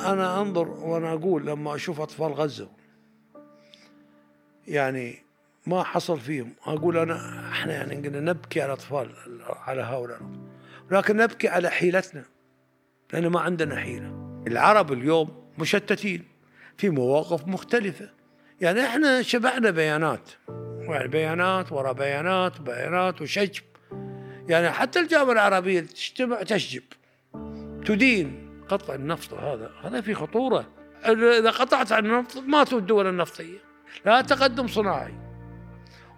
أنا أنظر وأنا أقول لما أشوف أطفال غزة. يعني ما حصل فيهم. أقول أنا إحنا يعني قلنا نبكي على أطفال على هؤلاء. لكن نبكي على حيلتنا لأن ما عندنا حيلة. العرب اليوم مشتتين في مواقف مختلفة. يعني إحنا شبعنا بيانات. يعني بيانات ورا بيانات بيانات وشجب. يعني حتى الجامعة العربية تجتمع تشجب تدين. قطع النفط هذا. هذا في خطورة. إذا قطعت عن النفط ماتوا الدول النفطية. لا تقدم صناعي.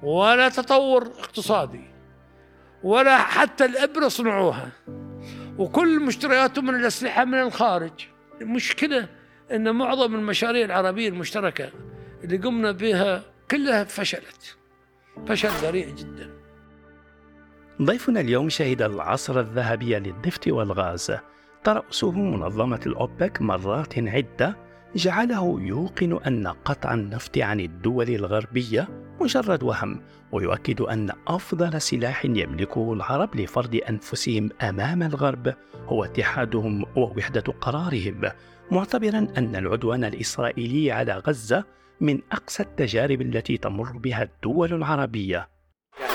ولا تطور اقتصادي. ولا حتى الإبرة صنعوها. وكل مشترياتهم من الأسلحة من الخارج. المشكلة أن معظم المشاريع العربية المشتركة اللي قمنا بها كلها فشلت. فشل ذريع جدا. ضيفنا اليوم شهد العصر الذهبي للنفط والغاز. ترأسه منظمة الأوبك مرات عدة جعله يوقن أن قطع النفط عن الدول الغربية مجرد وهم ويؤكد أن أفضل سلاح يملكه العرب لفرض أنفسهم أمام الغرب هو اتحادهم ووحدة قرارهم معتبرا أن العدوان الإسرائيلي على غزة من أقسى التجارب التي تمر بها الدول العربية.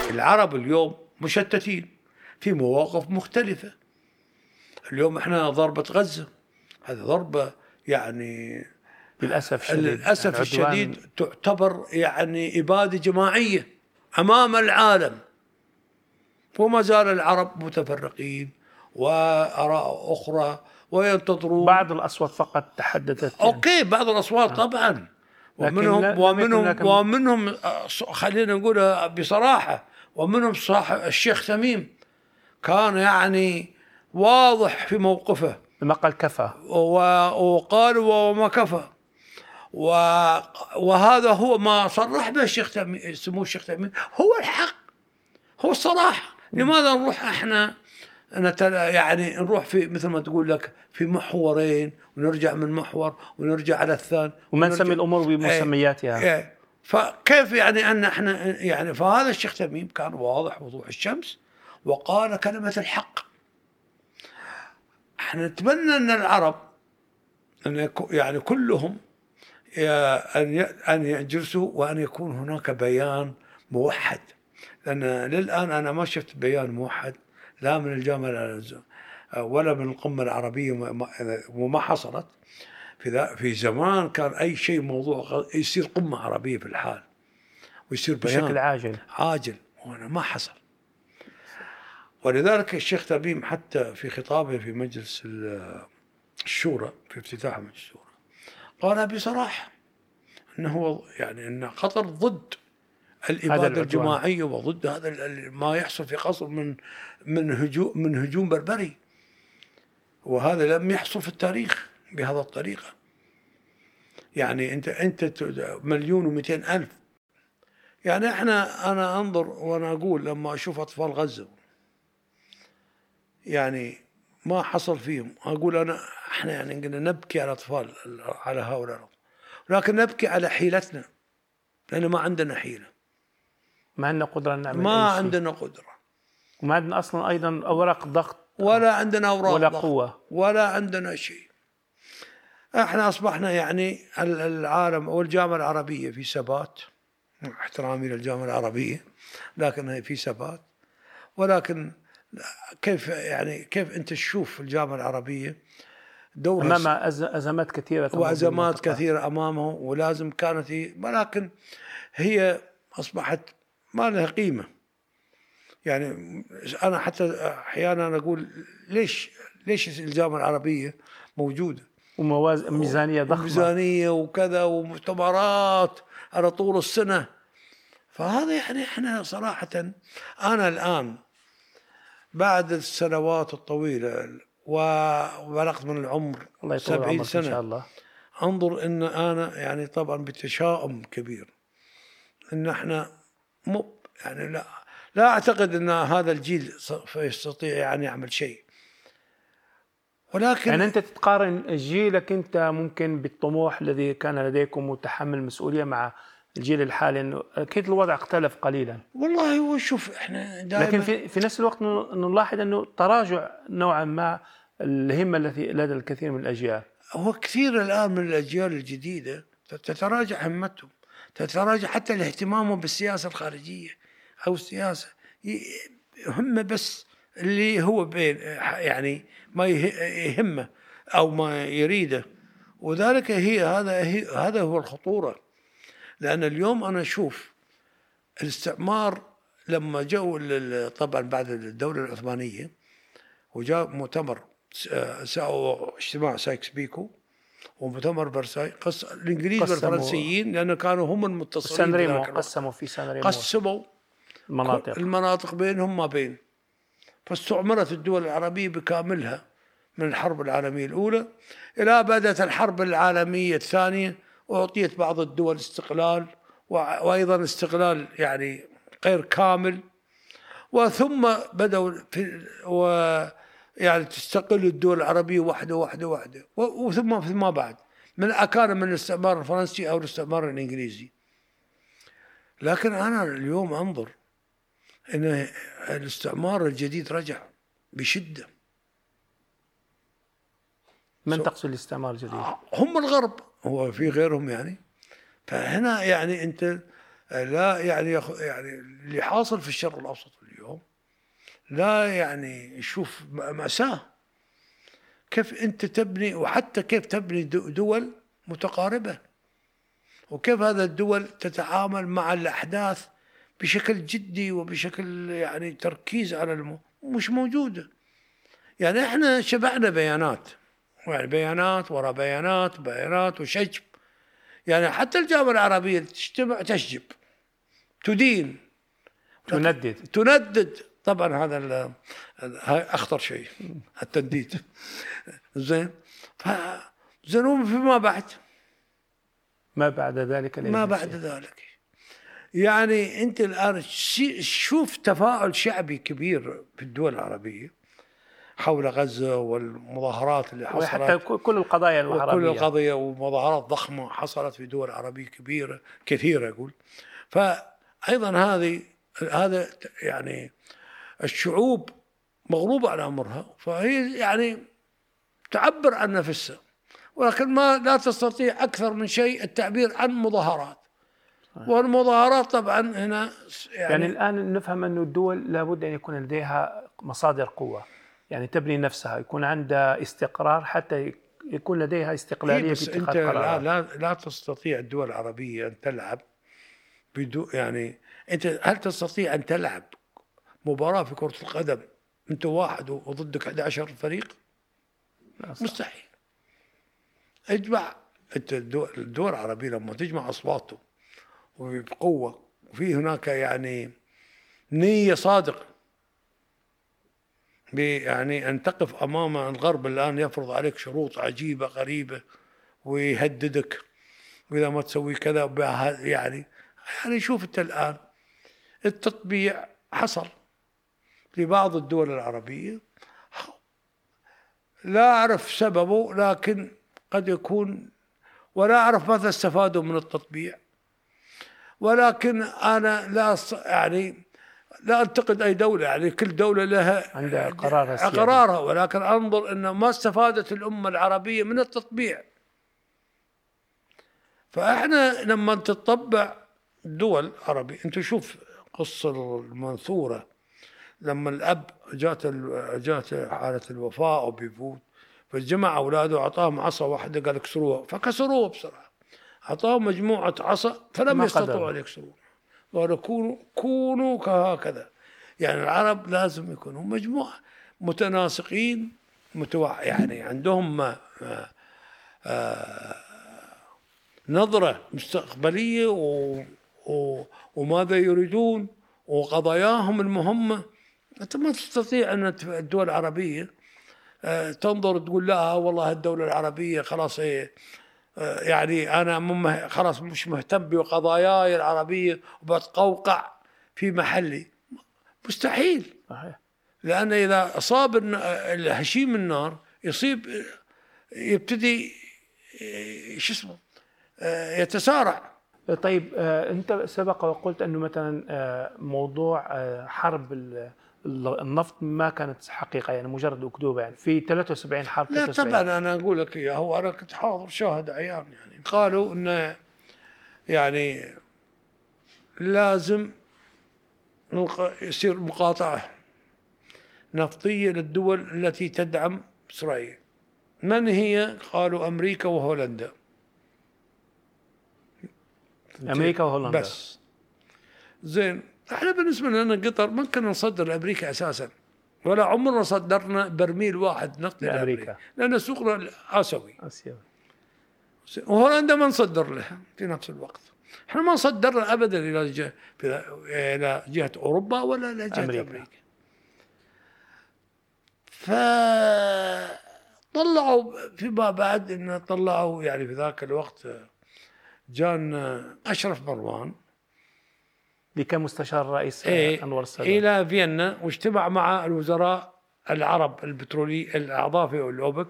العرب اليوم مشتتين في مواقف مختلفة. اليوم إحنا ضربة غزة. هذه ضربة يعني للأسف الشديد. للأسف الشديد تعتبر يعني إبادة جماعية أمام العالم. وما زال العرب متفرقين وآراء أخرى وينتظرون. بعض الأصوات فقط تحدثت. أوكي بعض الأصوات آه. طبعا. ومنهم ومنهم لكن ومنهم خلينا نقول بصراحة ومنهم صاحب الشيخ تميم كان يعني واضح في موقفه. ما قال كفى وقال وما كفى. وهذا هو ما صرح به الشيخ تميم سمو الشيخ تميم هو الحق. هو الصراحة. لماذا نروح إحنا؟ يعني نروح في مثل ما تقول لك في محورين ونرجع من محور ونرجع على الثاني وما نسمي الأمور بمسمياتها إيه إيه. فكيف يعني أن إحنا يعني فهذا الشيخ تميم كان واضح وضوح الشمس وقال كلمة الحق. إحنا نتمنى ان العرب أن يعني كلهم أن أن يجلسوا وأن يكون هناك بيان موحد. لأن للآن أنا ما شفت بيان موحد لا من الجامعة ولا من القمة العربية وما حصلت. في في زمان كان أي شيء موضوع يصير قمة عربية في الحال ويصير بيان بشكل عاجل. عاجل. وأنا ما حصل. ولذلك الشيخ تميم حتى في خطابه في مجلس الشورى في افتتاح مجلس الشورى قال بصراحة أنه يعني أن قطر ضد الإبادة الجماعية وضد هذا ما يحصل في قصر من من هجوم من هجوم بربري. وهذا لم يحصل في التاريخ بهذا الطريقة. يعني أنت أنت مليون ومئتين ألف. يعني إحنا أنا أنظر وأنا أقول لما أشوف أطفال غزة يعني ما حصل فيهم. أقول أنا إحنا يعني قلنا نبكي على الأطفال على هؤلاء. لكن نبكي على حيلتنا لأن ما عندنا حيلة. ما عندنا قدرة نعمل ما عندنا قدرة. وما عندنا أصلا أيضا أوراق ضغط ولا عندنا أوراق ولا ضغط قوة. ولا عندنا شيء. إحنا أصبحنا يعني العالم أو الجامعة العربية في ثبات. احترامي للجامعة العربية لكن في ثبات. ولكن كيف يعني كيف أنت تشوف الجامعة العربية؟ دورها أمام أزمات كثيرة وأزمات كثيرة أمامه ولازم كانت هي ولكن هي أصبحت ما لها قيمة. يعني أنا حتى أحيانا أقول ليش ليش الجامعة العربية موجودة؟ ومواز ميزانية ضخمة. ميزانيه وكذا ومؤتمرات على طول السنة. فهذا يعني إحنا صراحة أنا الآن بعد السنوات الطويلة وبلغت من العمر الله يطول 70 سنة إن شاء الله. انظر إن أنا يعني طبعا بتشاؤم كبير. إن إحنا مو يعني لا لا أعتقد إن هذا الجيل يستطيع يعني يعمل شيء. ولكن يعني أنت تتقارن جيلك أنت ممكن بالطموح الذي كان لديكم وتحمل مسؤولية مع الجيل الحالي إنه أكيد الوضع اختلف قليلا. والله هو شوف إحنا دائما لكن في في نفس الوقت نلاحظ إنه تراجع نوعا ما الهمة التي لدى الكثير من الأجيال. هو كثير الآن من الأجيال الجديدة تتراجع همتهم تتراجع حتى اهتمامهم بالسياسة الخارجية أو السياسة. همه بس اللي هو بين يعني ما يهمه أو ما يريده. وذلك هي هذا هي هذا هو الخطورة. لأن اليوم أنا أشوف الاستعمار لما جو طبعا بعد الدولة العثمانية وجاء مؤتمر سووا اجتماع سايكس بيكو ومؤتمر فرساي قص الإنجليز والفرنسيين لأنه كانوا هم المنتصرين سان ريمو قسموا في سان ريمو. قسموا المناطق المناطق بينهم ما بين. فاستعمرت الدول العربية بكاملها من الحرب العالمية الأولى إلى بدأت الحرب العالمية الثانية واعطيت بعض الدول استقلال وأيضا استقلال يعني غير كامل. وثم بدأوا في و يعني تستقل الدول العربية واحدة واحدة واحدة وثم فيما بعد من أكان من الاستعمار الفرنسي أو الاستعمار الإنجليزي. لكن أنا اليوم أنظر أن الاستعمار الجديد رجع بشدة. من تقصد الاستعمار الجديد؟ هم الغرب. هو في غيرهم يعني. فهنا يعني أنت لا يعني يعني اللي حاصل في الشرق الأوسط اليوم لا يعني يشوف مأساة. كيف أنت تبني وحتى كيف تبني دول متقاربة. وكيف هذا الدول تتعامل مع الأحداث بشكل جدي وبشكل يعني تركيز على المو مش موجودة. يعني إحنا شبعنا بيانات. بيانات ورا بيانات بيانات وشجب. يعني حتى الجامعة العربية تجتمع تشجب تدين. تندد. تندد. طبعا هذا أخطر شيء التنديد. زين. زين فيما بعد. ما بعد ذلك ما بعد ذلك. يعني أنت الآن شوف تفاعل شعبي كبير في الدول العربية. حول غزة والمظاهرات اللي حصلت. وحتى كل القضايا العربية. كل القضايا ومظاهرات ضخمة حصلت في دول عربية كبيرة كثيرة أقول. فايضا هذه هذا يعني الشعوب مغلوبة على أمرها فهي يعني تعبر عن نفسها. ولكن ما لا تستطيع أكثر من شيء التعبير عن مظاهرات. والمظاهرات طبعا هنا يعني, يعني الآن نفهم أن الدول لابد أن يكون لديها مصادر قوة. يعني تبني نفسها يكون عندها استقرار حتى يكون لديها استقلالية بس في اتخاذ أنت قرارات. لا, لا تستطيع الدول العربية أن تلعب بدون يعني أنت هل تستطيع أن تلعب مباراة في كرة القدم أنت واحد وضدك 11 فريق؟ مستحيل. اجمع أنت الدول العربية لما تجمع أصواتهم وبقوة وفي هناك يعني نية صادقة. يعني أن تقف أمام الغرب الآن يفرض عليك شروط عجيبة غريبة ويهددك. وإذا ما تسوي كذا يعني يعني شوف أنت الآن التطبيع حصل في بعض الدول العربية. لا أعرف سببه لكن قد يكون ولا أعرف ماذا استفادوا من التطبيع. ولكن أنا لا يعني لا أنتقد أي دولة يعني كل دولة لها عندها قرارها قرارها ولكن أنظر أن ما استفادت الأمة العربية من التطبيع. فإحنا لما تطبع دول عربية أنت شوف قصة المنثورة. لما الأب جات جات حالة الوفاة أو بيفوت فجمع أولاده واعطاهم عصا واحدة قال اكسروها فكسروها بسرعة. أعطاهم مجموعة عصا فلم يستطيعوا أن يكسروها. قالوا كونوا كونوا كهكذا. يعني العرب لازم يكونوا مجموعة متناسقين متوع يعني عندهم ما آه نظرة مستقبلية و و وماذا يريدون وقضاياهم المهمة. أنت ما تستطيع أن الدول العربية آه، تنظر تقول لا والله الدولة العربية خلاص آه، يعني أنا خلاص مش مهتم بقضاياي العربية وبتقوقع في محلي. مستحيل. صحيح. لأن إذا أصاب هشيم النار يصيب يبتدي شو اسمه آه، يتسارع. طيب أنت سبق وقلت أنه مثلا موضوع حرب النفط ما كانت حقيقة يعني مجرد أكذوبة يعني في 73 حرب لا 73 طبعا أنا أقول لك اياه هو أنا كنت حاضر شاهد عيان يعني قالوا إنه يعني لازم يصير مقاطعة نفطية للدول التي تدعم إسرائيل. من هي؟ قالوا أمريكا وهولندا. أمريكا وهولندا. بس. زين. إحنا بالنسبة لنا قطر ما كنا نصدر لأمريكا أساسا ولا عمرنا صدرنا برميل واحد لأمريكا. لأمريكا لأن سوقنا آسيوي اسيا وهولندا ما نصدر لها في نفس الوقت إحنا ما صدرنا ابدا إلى جهه إلى جهة أوروبا ولا إلى جهة أمريكا. أمريكا, أمريكا. ف طلعوا فيما بعد إن طلعوا يعني في ذاك الوقت جان أشرف مروان اللي كان مستشار الرئيس إيه انور السادات إلى فيينا واجتمع مع الوزراء العرب البترولي الأعضاء في الاوبك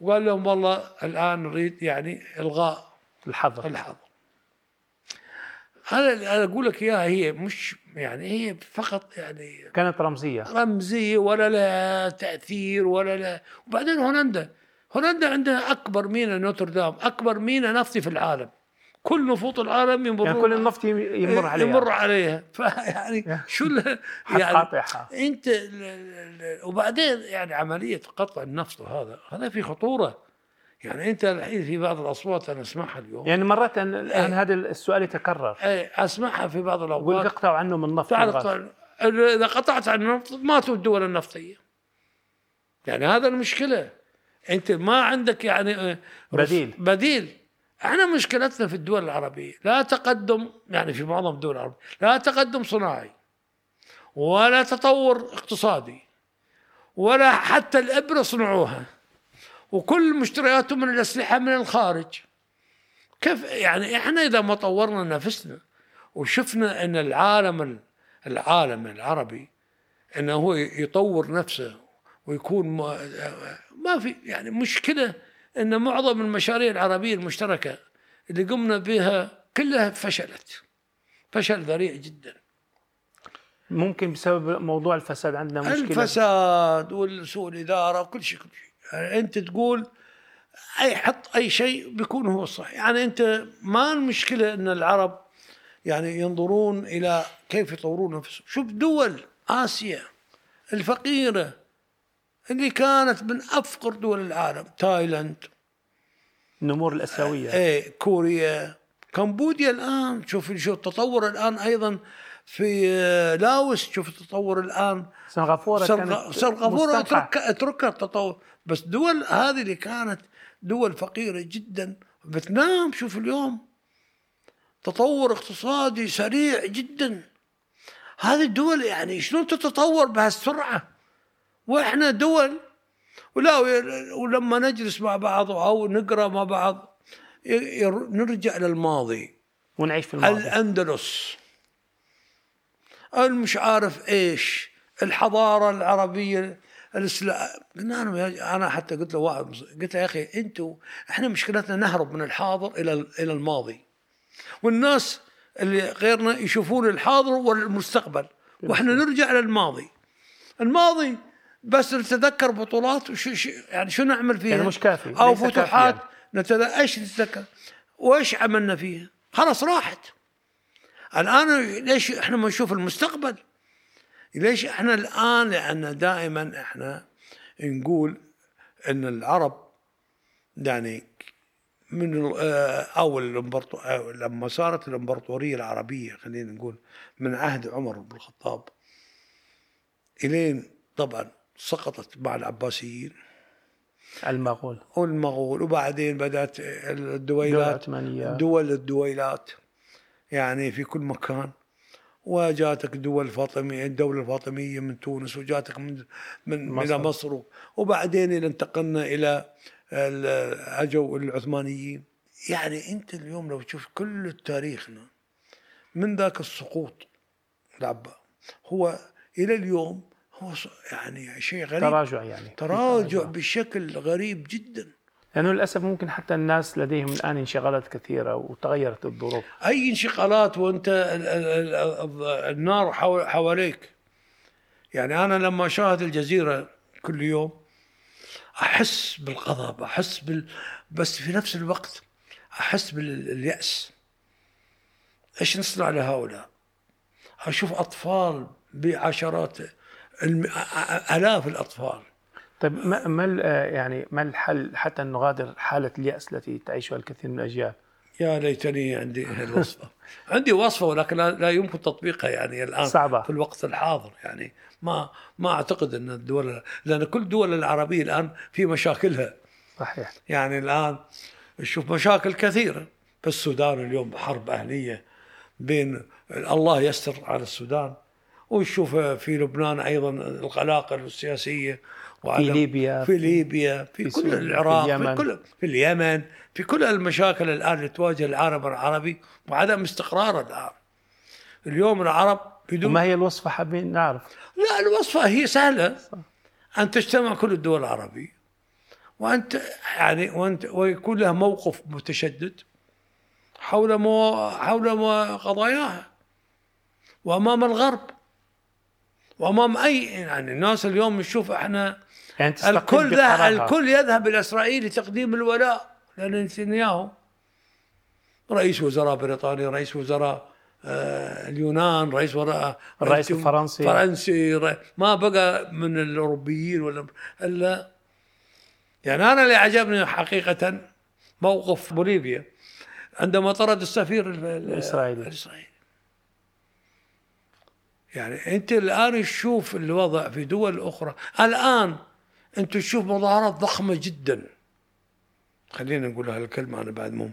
وقال لهم والله الآن نريد يعني إلغاء الحظر. الحظر. أنا أقول لك إياها هي مش يعني هي فقط يعني كانت رمزية. رمزية ولا لها تأثير ولا لها. وبعدين هولندا هولندا عندها أكبر ميناء نوتردام أكبر ميناء نفطي في العالم. كل نفوط العالم يمرون يعني كل النفط يم- يمر عليها. يمر عليها. فيعني شو يعني أنت وبعدين يعني عملية قطع النفط وهذا هذا في خطورة. يعني أنت الحين في بعض الأصوات أنا أسمعها اليوم. يعني مرات الان هذا السؤال يتكرر. اي أسمعها في بعض يقول الاوقات اقطعوا عنه من النفط. إذا قطعت عن النفط ماتوا الدول النفطية. يعني هذا المشكلة. أنت ما عندك يعني آه، بديل. بديل. إحنا مشكلتنا في الدول العربية لا تقدم يعني في معظم الدول العربية لا تقدم صناعي ولا تطور اقتصادي ولا حتى الإبرة صنعوها وكل مشترياتهم من الأسلحة من الخارج. كيف؟ يعني إحنا إذا ما طورنا نفسنا وشفنا إن العالم العالم العربي إنه هو يطور نفسه ويكون ما, ما في يعني مشكلة إن معظم المشاريع العربية المشتركة اللي قمنا بها كلها فشلت. فشل ذريع جدا. ممكن بسبب موضوع الفساد عندنا مشكلة؟ الفساد والسوء الإدارة وكل شيء كل شيء. يعني أنت تقول أي حط أي شيء بيكون هو الصح. يعني أنت ما المشكلة إن العرب يعني ينظرون إلى كيف يطورون أنفسهم. شوف دول آسيا الفقيرة اللي كانت من أفقر دول العالم تايلاند. النمور الأسيوية. إيه كوريا. كمبوديا الآن شوف شوف التطور الآن أيضا في آه، لاوس شوف التطور الآن. سنغافورة كانت سرغافورة مستنقع. اترك اتركها التطور. بس دول هذه اللي كانت دول فقيرة جدا. فيتنام شوف اليوم تطور اقتصادي سريع جدا. هذه الدول يعني شلون تتطور بهالسرعة؟ وإحنا دول. ولا ولما نجلس مع بعض أو نقرأ مع بعض نرجع للماضي. ونعيش في الماضي. الأندلس. المش عارف العربية الإسلام. قلنا لهم يا- أنا حتى قلت له واحد قلت له يا أخي أنتوا إحنا مشكلتنا نهرب من الحاضر إلى إلى الماضي. والناس اللي غيرنا يشوفون الحاضر والمستقبل. وإحنا نرجع للماضي الماضي بس نتذكر بطولات وشو شو يعني شو نعمل فيها؟ يعني مش كافي، أو ليس فتوحات. نتذكر إيش نتذكر؟ وإيش عملنا فيها؟ خلاص راحت. الآن ليش إحنا ما نشوف المستقبل؟ ليش إحنا الآن؟ لأن دائما إحنا نقول إن العرب يعني من ال- آه، أو الامبرطو أو لما صارت الامبراطوريه العربية خلينا نقول من عهد عمر بن الخطاب إلين طبعا سقطت مع العباسيين. المغول. والمغول وبعدين بدأت الدويلات العثمانية. دول الدويلات يعني في كل مكان. وجاتك دول فاطمية الدولة الفاطمية من تونس وجاتك من من مصر. إلى مصر. وبعدين إلى انتقلنا إلى أجوا العثمانيين. يعني أنت اليوم لو تشوف كل تاريخنا من ذاك السقوط العبا هو إلى اليوم هو يعني شيء غريب. تراجع يعني. تراجع بشكل غريب جدا. لأنه للأسف ممكن حتى الناس لديهم الآن انشغالات كثيرة وتغيرت الظروف. أي انشغالات ال- النار حواليك. يعني أنا لما أشاهد الجزيرة كل يوم أحس بالغضب أحس بال بس في نفس الوقت أحس باليأس. إيش نصنع لهؤلاء؟ أشوف أطفال بعشرات الم... آلاف الأطفال. طيب ما ما آه، يعني ما الحل حتى نغادر حالة اليأس التي تعيشها الكثير من الأجيال؟ يا ليتني عندي الوصفه عندي وصفة ولكن لا, لا يمكن تطبيقها يعني الآن صعبة. في الوقت الحاضر. يعني ما ما أعتقد أن الدول لأن كل الدول العربية الآن في مشاكلها. صحيح. يعني الآن نشوف مشاكل كثيرة. في السودان اليوم حرب أهلية بين الله يستر على السودان. ونشوف في لبنان أيضا القلاقل السياسية في ليبيا، في ليبيا في, في كل في العراق في, اليمن. كل في اليمن في كل المشاكل الآن اللي تواجه العالم العربي وعدم استقرار الآن. اليوم العرب بدون وما هي الوصفة حابين نعرف؟ لا الوصفة هي سهلة. أن تجتمع كل الدول العربية. وأنت يعني وأنت ويكون لها موقف متشدد حول مو حول مو قضاياها. وأمام الغرب. وأمام أي يعني الناس اليوم نشوف إحنا يعني الكل. الكل يذهب إلى إسرائيل لتقديم الولاء لنتنياهو رئيس وزراء بريطانيا رئيس وزراء آه، اليونان رئيس وزراء الرئيس الفرنسي. فرنسي ما بقى من الأوروبيين ولا الا يعني أنا اللي عجبني حقيقة موقف بوليفيا عندما طرد السفير ال- ال- الإسرائيلي. الإسرائيلي يعني أنت الآن تشوف الوضع في دول أخرى. الآن أنت تشوف مظاهرات ضخمة جدا. خلينا نقول هالكلمة أنا بعد مهم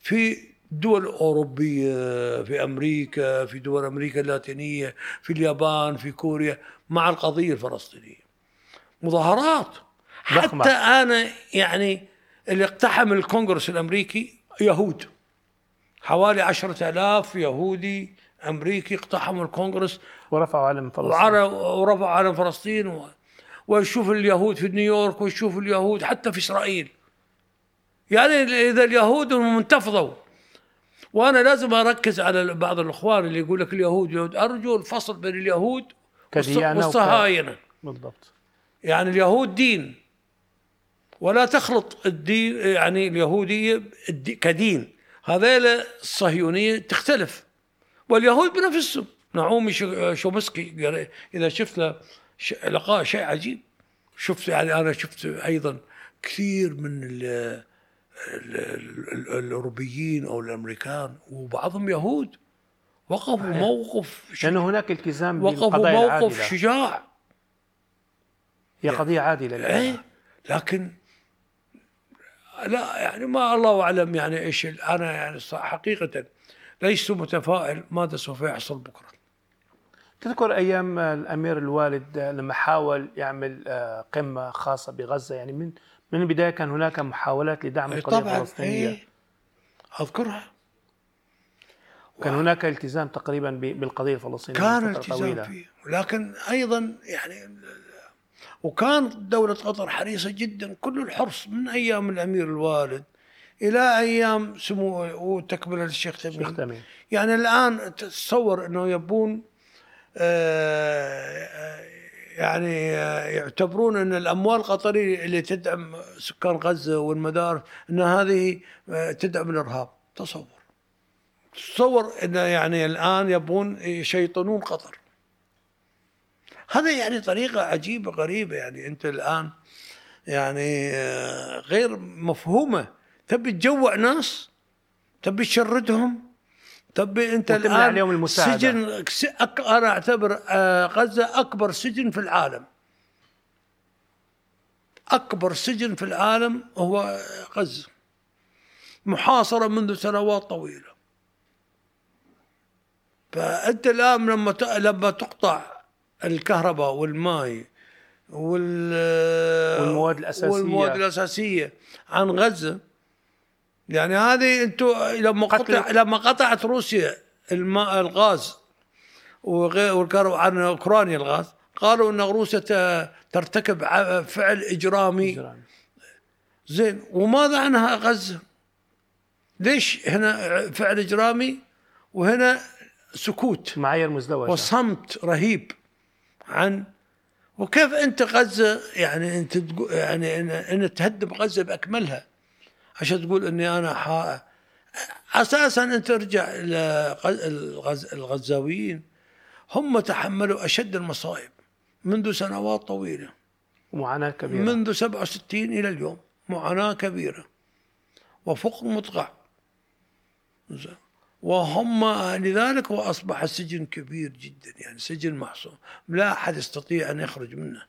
في دول أوروبية في أمريكا في دول أمريكا اللاتينية في اليابان في كوريا مع القضية الفلسطينية. مظاهرات. ضخمة. حتى أنا يعني اللي اقتحم الكونغرس الأمريكي يهود. حوالي عشرة آلاف يهودي أمريكي اقتحموا الكونغرس ورفعوا علم فلسطين. ورفعوا علم فلسطين و... ويشوف اليهود في نيويورك ويشوف اليهود حتى في إسرائيل. يعني إذا اليهود منتفضوا وأنا لازم أركز على بعض الإخوان اللي يقول لك اليهود يهود. أرجو الفصل بين اليهود والص- كديانة وك- والصهاينة. بالضبط. يعني اليهود دين ولا تخلط الدين يعني اليهودية الدي- كدين. هذيل الصهيونية تختلف. واليهود بنفسهم. نعومي شو- شومسكي قال- إذا شفت له ش- لقاء شيء عجيب. شفت يعني أنا شفت أيضا كثير من ال ال ال الأوروبيين أو الأمريكان وبعضهم يهود. وقفوا موقف لأنه هناك التزام وقفوا موقف شجاع. هي قضية عادلة إيه. لكن لا يعني ما الله أعلم يعني إيش أنا يعني حقيقة ليس متفائل ماذا سوف يحصل بكرة. تذكر أيام الأمير الوالد لما حاول يعمل آه، قمة خاصة بغزة. يعني من من البداية كان هناك محاولات لدعم القضية طبعا الفلسطينية. إيه أذكرها. كان هناك التزام تقريبا ب- بالقضية الفلسطينية كان التزام طويلة. فيه. لكن أيضا يعني وكان دولة قطر حريصة جدا. كل الحرص من أيام الأمير الوالد إلى أيام سمو وتكمله الشيخ شيخ تميم تميم يعني الآن تتصور إنه يبون آه، يعني آه، يعتبرون إن الأموال القطرية اللي تدعم سكان غزة والمدارس إن هذه آه، تدعم الإرهاب. تصور. تصور إن يعني الآن يبون يشيطنون قطر. هذا يعني طريقة عجيبة غريبة. يعني أنت الآن يعني آه، غير مفهومة تبي تجوع ناس تبي تشردهم تبي انت الآن عليهم المساعدة. سجن. أنا أعتبر آه، غزة أكبر سجن في العالم أكبر سجن في العالم هو غزة محاصرة منذ سنوات طويلة فأنت الآن لما ت... لما تقطع الكهرباء والماء وال والمواد الأساسية. والمواد الأساسية عن غزة يعني هذه أنتم لما قطع لما قطعت روسيا الماء الغاز وغير وكانوا عن أوكرانيا الغاز قالوا إن روسيا ترتكب فعل إجرامي. إجرام. زين وماذا عنها غزة؟ ليش هنا فعل إجرامي وهنا سكوت؟ معايير مزدوجة. وصمت رهيب عن وكيف أنت غزة يعني أنت يعني ان, إن تهدم غزة بأكملها؟ عشان تقول إني أنا حا أساسا انت إلى الغز الغزاويين. هم تحملوا أشد المصائب منذ سنوات طويلة. معاناة كبيرة. منذ 67 إلى اليوم معاناة كبيرة وفقر مطغى. وهم لذلك واصبح السجن كبير جدا يعني سجن محصور لا أحد يستطيع أن يخرج منه.